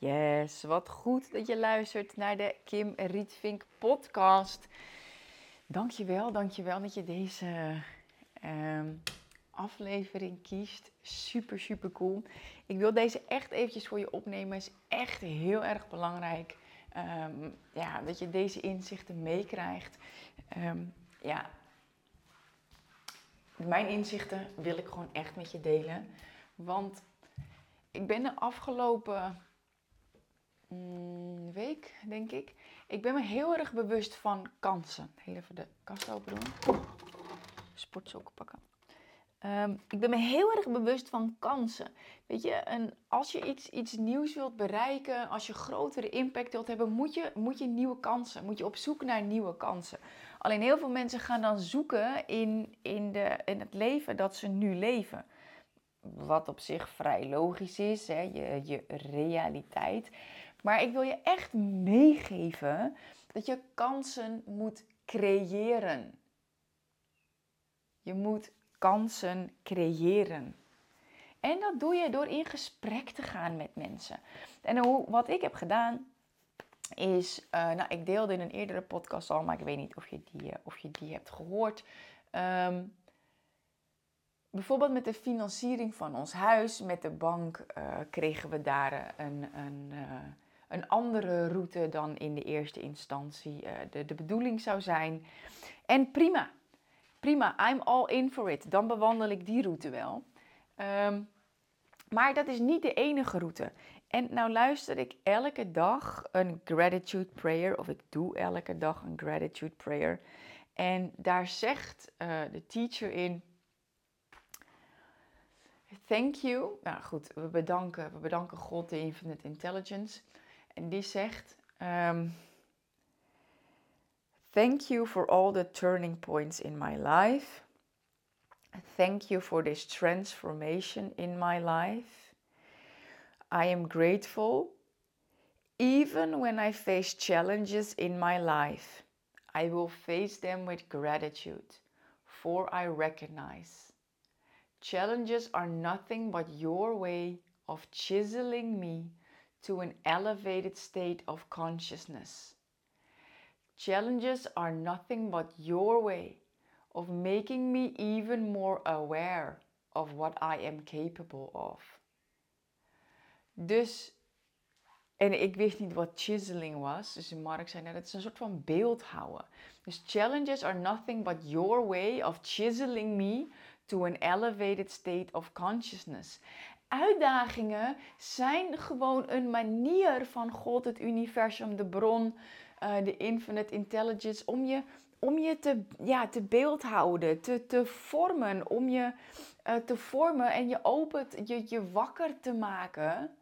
Yes, wat goed dat je luistert naar de Kim Rietvink podcast. Dankjewel, dankjewel dat je deze ehm, aflevering kiest. Super, super cool. Ik wil deze echt eventjes voor je opnemen. is echt heel erg belangrijk. Um, ja, dat je deze inzichten meekrijgt. Um, ja, mijn inzichten wil ik gewoon echt met je delen. Want ik ben de afgelopen mm, week, denk ik, ik ben me heel erg bewust van kansen. Heel even de kast open doen. Sportsokken pakken. Ehm, ik ben me heel erg bewust van kansen. Weet je, als je iets, iets nieuws wilt bereiken, als je grotere impact wilt hebben, moet je, moet je nieuwe kansen. Moet je op zoek naar nieuwe kansen. Alleen heel veel mensen gaan dan zoeken in, in, de, in het leven dat ze nu leven. Wat op zich vrij logisch is, hè? Je, je realiteit. Maar ik wil je echt meegeven dat je kansen moet creëren. Je moet kansen creëren. En dat doe je door in gesprek te gaan met mensen. En hoe, wat ik heb gedaan is, uh, nou ik deelde in een eerdere podcast al, maar ik weet niet of je die, eh, of je die hebt gehoord. Um, bijvoorbeeld met de financiering van ons huis, met de bank, uh, kregen we daar een, een, een andere route dan in de eerste instantie de, de bedoeling zou zijn. En prima, prima, I'm all in for it. Dan bewandel ik die route wel. Um, maar dat is niet de enige route. En nou luister ik elke dag een gratitude prayer, of ik doe elke dag een gratitude prayer. En daar zegt de teacher in: Thank you. Nou goed, we bedanken, we bedanken God, de Infinite Intelligence. En die zegt: um, Thank you for all the turning points in my life. Thank you for this transformation in my life. I am grateful. Even when I face challenges in my life, I will face them with gratitude, for I recognize challenges are nothing but your way of chiseling me to an elevated state of consciousness. Challenges are nothing but your way of making me even more aware of what I am capable of. Dus, en ik wist niet wat chiseling was. Dus Mark zei net, het is een soort van beeldhouden. Dus challenges are nothing but your way of chiseling me to an elevated state of consciousness. Uitdagingen zijn gewoon een manier van God, het universum, de bron, uh, de infinite intelligence, om je, om je te, ja, te beeldhouden, te, te vormen, om je uh, te vormen en je open, je, je wakker te maken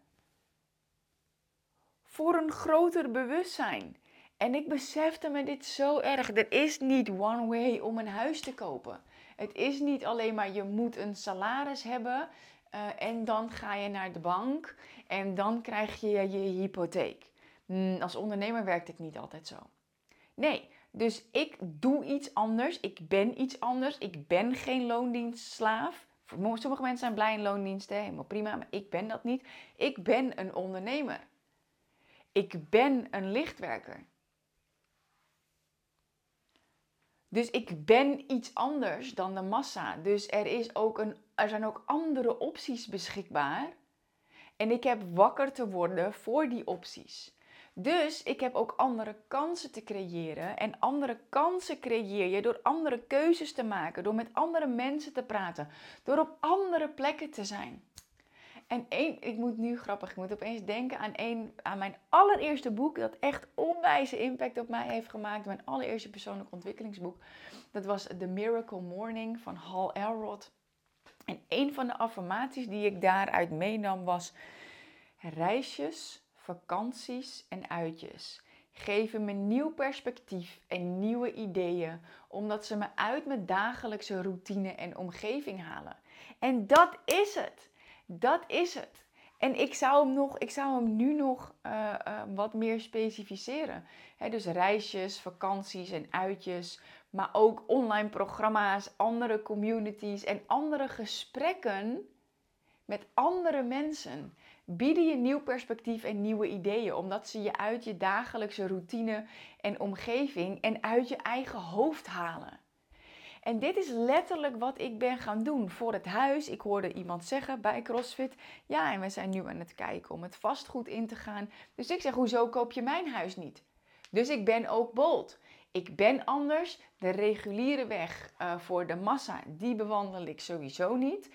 voor een groter bewustzijn. En ik besefte me dit zo erg. Er is niet one way om een huis te kopen. Het is niet alleen maar je moet een salaris hebben uh, en dan ga je naar de bank en dan krijg je je hypotheek. Mm, als ondernemer werkt het niet altijd zo. Nee, dus ik doe iets anders. Ik ben iets anders. Ik ben geen loondienstslaaf. Sommige mensen zijn blij in loondiensten, helemaal prima, maar ik ben dat niet. Ik ben een ondernemer. Ik ben een lichtwerker. Dus ik ben iets anders dan de massa. Dus er, is ook een, er zijn ook andere opties beschikbaar. En ik heb wakker te worden voor die opties. Dus ik heb ook andere kansen te creëren. En andere kansen creëer je door andere keuzes te maken, door met andere mensen te praten, door op andere plekken te zijn. En één, ik moet nu grappig, ik moet opeens denken aan, een, aan mijn allereerste boek, dat echt onwijze impact op mij heeft gemaakt. Mijn allereerste persoonlijk ontwikkelingsboek. Dat was The Miracle Morning van Hal Elrod. En een van de affirmaties die ik daaruit meenam was: reisjes vakanties en uitjes geven me nieuw perspectief en nieuwe ideeën, omdat ze me uit mijn dagelijkse routine en omgeving halen. En dat is het. Dat is het. En ik zou hem, nog, ik zou hem nu nog uh, uh, wat meer specificeren. dus reisjes, vakanties en uitjes, maar ook online programma's, andere communities en andere gesprekken met andere mensen bieden je nieuw perspectief en nieuwe ideeën, omdat ze je uit je dagelijkse routine en omgeving en uit je eigen hoofd halen. En dit is letterlijk wat ik ben gaan doen voor het huis. Ik hoorde iemand zeggen bij CrossFit: Ja, en we zijn nu aan het kijken om het vastgoed in te gaan. Dus ik zeg: Hoezo koop je mijn huis niet? Dus ik ben ook bold. Ik ben anders. De reguliere weg uh, voor de massa, die bewandel ik sowieso niet.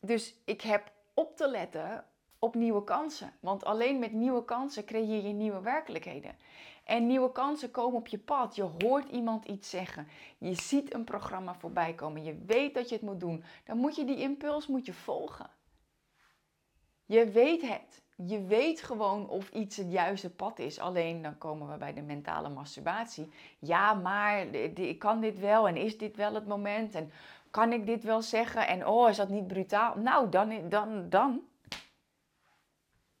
Dus ik heb op te letten op nieuwe kansen. Want alleen met nieuwe kansen creëer je nieuwe werkelijkheden. En nieuwe kansen komen op je pad. Je hoort iemand iets zeggen. Je ziet een programma voorbij komen. Je weet dat je het moet doen. Dan moet je die impuls moet je volgen. Je weet het. Je weet gewoon of iets het juiste pad is. Alleen dan komen we bij de mentale masturbatie. Ja, maar ik kan dit wel en is dit wel het moment? En kan ik dit wel zeggen? En oh, is dat niet brutaal? Nou, dan, dan, dan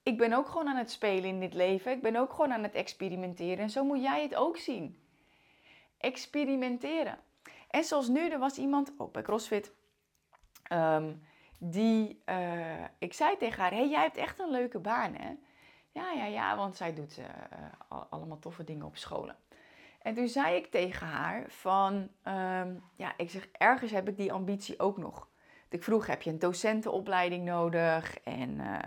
ik ben ook gewoon aan het spelen in dit leven. Ik ben ook gewoon aan het experimenteren. En zo moet jij het ook zien. Experimenteren. En zoals nu, er was iemand, ook bij CrossFit, ehm, die, uh, ik zei tegen haar, hey, jij hebt echt een leuke baan, hè? Ja, ja, ja, want zij doet uh, allemaal toffe dingen op scholen. En toen zei ik tegen haar van, um, ja, ik zeg, ergens heb ik die ambitie ook nog. Ik vroeg, heb je een docentenopleiding nodig? En uh,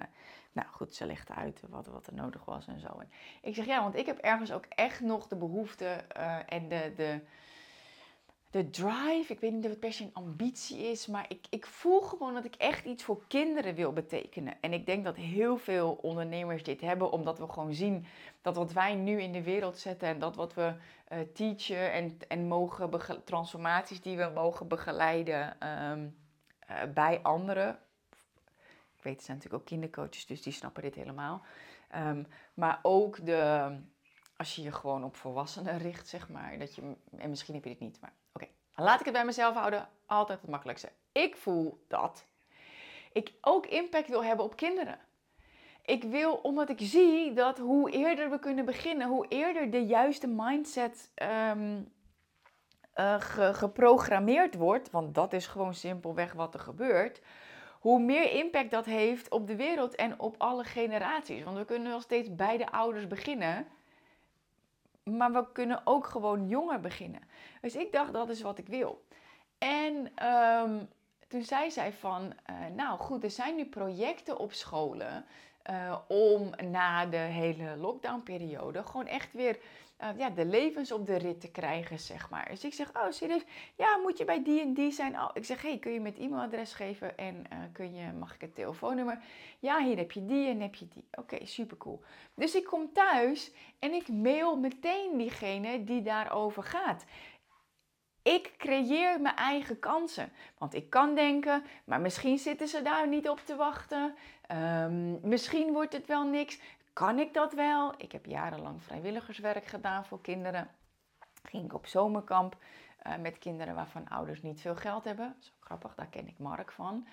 nou goed, ze legde uit wat, wat er nodig was en zo. Ik zeg ja, want ik heb ergens ook echt nog de behoefte uh, en de, de, de drive. Ik weet niet of het per se een ambitie is, maar ik, ik voel gewoon dat ik echt iets voor kinderen wil betekenen. En ik denk dat heel veel ondernemers dit hebben, omdat we gewoon zien dat wat wij nu in de wereld zetten en dat wat we uh, teachen en, en mogen transformaties die we mogen begeleiden um, uh, bij anderen ik weet, het zijn natuurlijk ook kindercoaches, dus die snappen dit helemaal. Um, maar ook de, als je je gewoon op volwassenen richt, zeg maar. Dat je, en misschien heb je dit niet, maar oké. Laat ik het bij mezelf houden. Altijd het makkelijkste. Ik voel dat ik ook impact wil hebben op kinderen. Ik wil, omdat ik zie dat hoe eerder we kunnen beginnen, hoe eerder de juiste mindset um, uh, geprogrammeerd wordt, want dat is gewoon simpelweg wat er gebeurt, hoe meer impact dat heeft op de wereld en op alle generaties. Want we kunnen nog steeds bij de ouders beginnen. Maar we kunnen ook gewoon jonger beginnen. Dus ik dacht, dat is wat ik wil. En um, toen zei zij van, uh, nou goed, er zijn nu projecten op scholen uh, om na de hele lockdownperiode gewoon echt weer uh, ja, de levens op de rit te krijgen, zeg maar. Dus ik zeg, oh serieus, ja, moet je bij die en die zijn? Oh, ik zeg, hey, kun je met e-mailadres geven en uh, kun je, mag ik het telefoonnummer? Ja, hier heb je die en heb je die. Oké, okay, super cool. Dus ik kom thuis en ik mail meteen diegene die daarover gaat. Ik creëer mijn eigen kansen. Want ik kan denken, maar misschien zitten ze daar niet op te wachten. Um, misschien wordt het wel niks. Kan ik dat wel? Ik heb jarenlang vrijwilligerswerk gedaan voor kinderen. Ging ik op zomerkamp uh, met kinderen waarvan ouders niet veel geld hebben. Zo grappig, daar ken ik Mark van.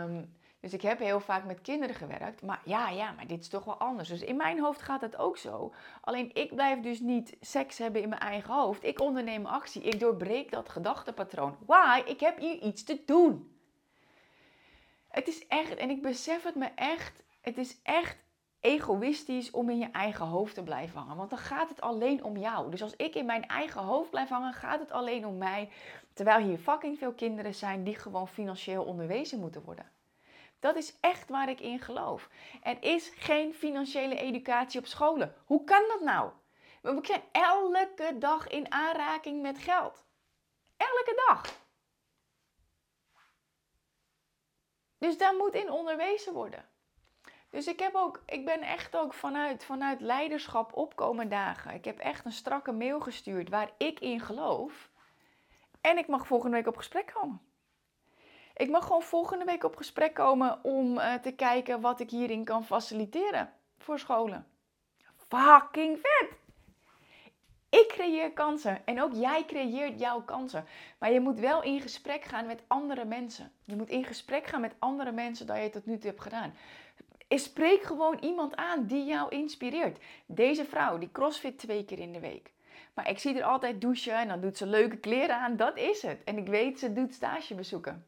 Um, dus ik heb heel vaak met kinderen gewerkt. Maar ja, ja, maar dit is toch wel anders. Dus in mijn hoofd gaat het ook zo. Alleen ik blijf dus niet seks hebben in mijn eigen hoofd. Ik onderneem actie. Ik doorbreek dat gedachtepatroon. Why? Ik heb hier iets te doen. Het is echt, en ik besef het me echt, het is echt egoïstisch om in je eigen hoofd te blijven hangen. Want dan gaat het alleen om jou. Dus als ik in mijn eigen hoofd blijf hangen, gaat het alleen om mij. Terwijl hier fucking veel kinderen zijn die gewoon financieel onderwezen moeten worden. Dat is echt waar ik in geloof. Er is geen financiële educatie op scholen. Hoe kan dat nou? We zijn elke dag in aanraking met geld. Elke dag. Dus daar moet in onderwezen worden. Dus ik, heb ook, ik ben echt ook vanuit, vanuit leiderschap opkomen dagen. Ik heb echt een strakke mail gestuurd waar ik in geloof. En ik mag volgende week op gesprek komen. Ik mag gewoon volgende week op gesprek komen om uh, te kijken wat ik hierin kan faciliteren voor scholen. Fucking vet! Ik creëer kansen en ook jij creëert jouw kansen. Maar je moet wel in gesprek gaan met andere mensen. Je moet in gesprek gaan met andere mensen dat je tot nu toe hebt gedaan. Spreek gewoon iemand aan die jou inspireert. Deze vrouw, die crossfit twee keer in de week. Maar ik zie er altijd douchen en dan doet ze leuke kleren aan. Dat is het. En ik weet, ze doet stagebezoeken.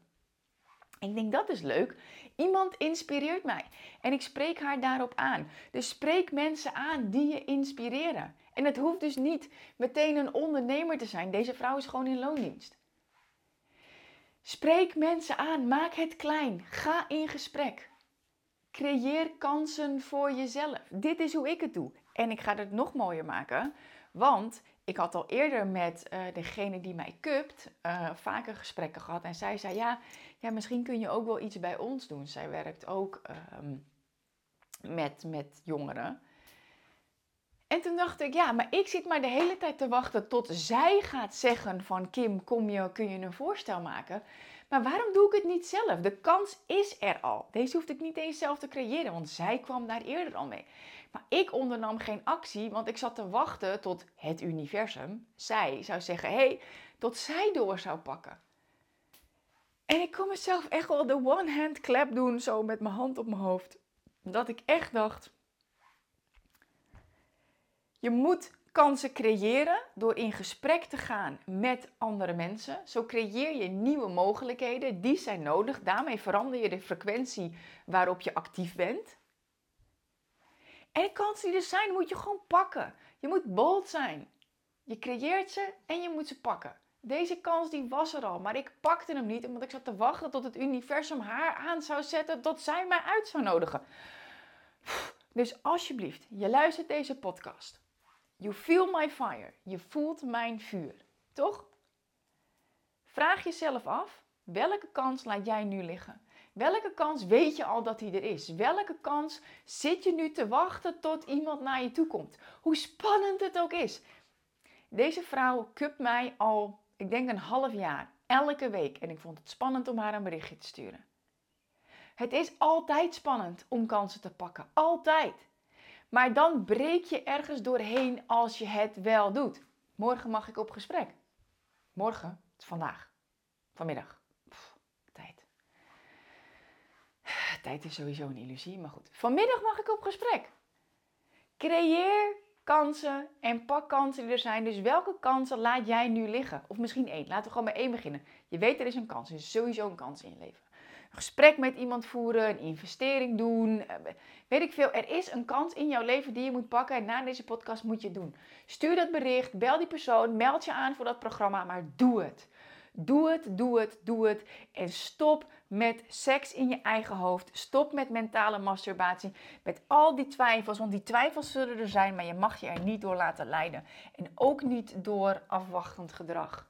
Ik denk dat is leuk. Iemand inspireert mij en ik spreek haar daarop aan. Dus spreek mensen aan die je inspireren. En het hoeft dus niet meteen een ondernemer te zijn. Deze vrouw is gewoon in loondienst. Spreek mensen aan, maak het klein, ga in gesprek. Creëer kansen voor jezelf. Dit is hoe ik het doe. En ik ga het nog mooier maken, want ik had al eerder met uh, degene die mij cupt uh, vaker gesprekken gehad. En zij zei, ja, ja, misschien kun je ook wel iets bij ons doen. Zij werkt ook uh, met, met jongeren. En toen dacht ik, ja, maar ik zit maar de hele tijd te wachten tot zij gaat zeggen van Kim, kom je, kun je een voorstel maken? Maar waarom doe ik het niet zelf? De kans is er al. Deze hoefde ik niet eens zelf te creëren, want zij kwam daar eerder al mee. Maar ik ondernam geen actie, want ik zat te wachten tot het universum, zij, zou zeggen: hé, hey, tot zij door zou pakken. En ik kon mezelf echt wel de one-hand clap doen, zo met mijn hand op mijn hoofd. Dat ik echt dacht: je moet kansen creëren door in gesprek te gaan met andere mensen. Zo creëer je nieuwe mogelijkheden, die zijn nodig. Daarmee verander je de frequentie waarop je actief bent. En de kansen die er zijn, moet je gewoon pakken. Je moet bold zijn. Je creëert ze en je moet ze pakken. Deze kans die was er al, maar ik pakte hem niet omdat ik zat te wachten tot het universum haar aan zou zetten, tot zij mij uit zou nodigen. Dus alsjeblieft, je luistert deze podcast. You feel my fire. Je voelt mijn vuur. Toch? Vraag jezelf af, welke kans laat jij nu liggen? Welke kans weet je al dat die er is? Welke kans zit je nu te wachten tot iemand naar je toe komt? Hoe spannend het ook is. Deze vrouw kupt mij al, ik denk een half jaar, elke week. En ik vond het spannend om haar een berichtje te sturen. Het is altijd spannend om kansen te pakken. Altijd. Maar dan breek je ergens doorheen als je het wel doet. Morgen mag ik op gesprek. Morgen? Het is vandaag. Vanmiddag. tijd. Tijd is sowieso een illusie, maar goed. Vanmiddag mag ik op gesprek. Creëer kansen en pak kansen die er zijn. Dus welke kansen laat jij nu liggen? Of misschien één. Laten we gewoon bij één beginnen. Je weet er is een kans. Er is sowieso een kans in je leven gesprek met iemand voeren, een investering doen. Eh, weet ik veel. Er is een kans in jouw leven die je moet pakken. En na deze podcast moet je het doen. Stuur dat bericht, bel die persoon, meld je aan voor dat programma, maar doe het. Doe het, doe het, doe het. En stop met seks in je eigen hoofd. Stop met mentale masturbatie. Met al die twijfels. Want die twijfels zullen er zijn, maar je mag je er niet door laten leiden. En ook niet door afwachtend gedrag.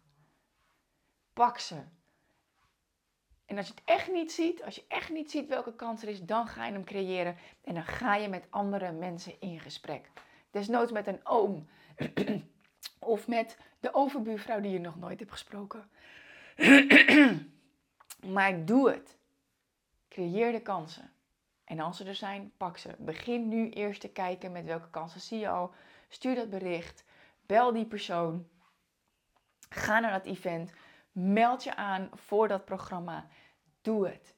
Pak ze. En als je het echt niet ziet, als je echt niet ziet welke kans er is, dan ga je hem creëren. En dan ga je met andere mensen in gesprek. Desnoods met een oom. of met de overbuurvrouw die je nog nooit hebt gesproken. maar doe het. Creëer de kansen. En als ze er zijn, pak ze. Begin nu eerst te kijken met welke kansen zie je al. Stuur dat bericht. Bel die persoon. Ga naar dat event. Meld je aan voor dat programma. Doe het.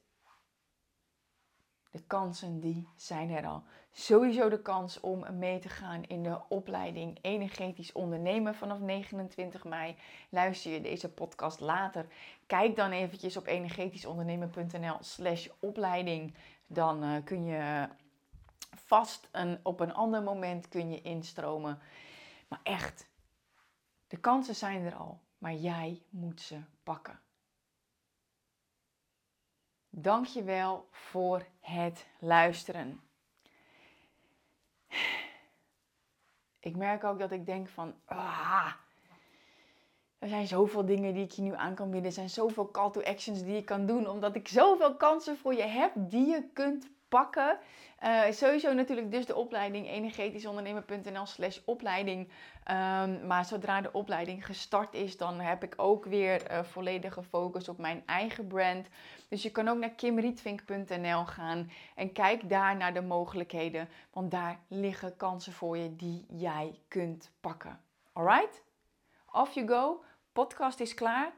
De kansen die zijn er al. Sowieso de kans om mee te gaan in de opleiding Energetisch Ondernemen vanaf 29 mei. Luister je deze podcast later? Kijk dan eventjes op energetischondernemen.nl slash opleiding. Dan uh, kun je vast een, op een ander moment kun je instromen. Maar echt, de kansen zijn er al maar jij moet ze pakken. Dank je wel voor het luisteren. Ik merk ook dat ik denk van, ah, er zijn zoveel dingen die ik je nu aan kan bieden. Er zijn zoveel call to actions die je kan doen, omdat ik zoveel kansen voor je heb die je kunt pakken. Uh, sowieso natuurlijk dus de opleiding energetischondernemen.nl slash opleiding. Um, maar zodra de opleiding gestart is, dan heb ik ook weer uh, volledige focus op mijn eigen brand. Dus je kan ook naar kimrietvink.nl gaan en kijk daar naar de mogelijkheden. Want daar liggen kansen voor je die jij kunt pakken. Alright? Off you go. Podcast is klaar.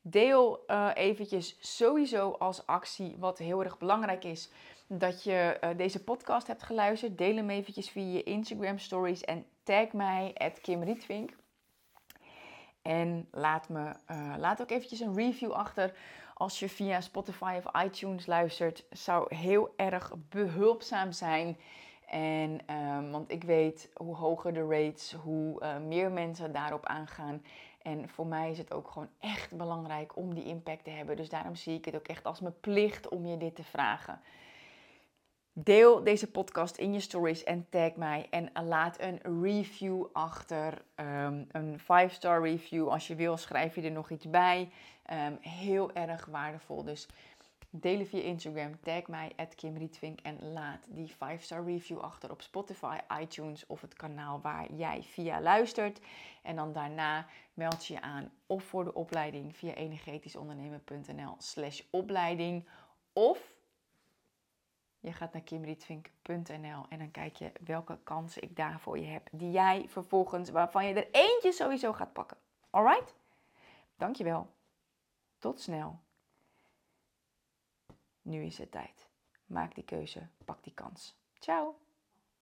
Deel uh, eventjes sowieso als actie wat heel erg belangrijk is dat je uh, deze podcast hebt geluisterd. Deel hem eventjes via je Instagram stories en tag mij, at Kim Rietvink. En laat, me, uh, laat ook eventjes een review achter als je via Spotify of iTunes luistert, zou heel erg behulpzaam zijn. En, ehm, want ik weet hoe hoger de rates, hoe eh, meer mensen daarop aangaan. En voor mij is het ook gewoon echt belangrijk om die impact te hebben. Dus daarom zie ik het ook echt als mijn plicht om je dit te vragen. Deel deze podcast in je stories en tag mij. En laat een review achter. Um, een 5-star review. Als je wil, schrijf je er nog iets bij. Um, heel erg waardevol. Dus deel via Instagram. Tag mij, Twink. En laat die 5-star review achter op Spotify, iTunes of het kanaal waar jij via luistert. En dan daarna meld je je aan of voor de opleiding via energetischondernemen.nl slash opleiding. Of je gaat naar kimberlytvink.nl en dan kijk je welke kansen ik daar voor je heb. Die jij vervolgens, waarvan je er eentje sowieso gaat pakken. Alright? Dankjewel. Tot snel. Nu is het tijd. Maak die keuze, pak die kans. Ciao.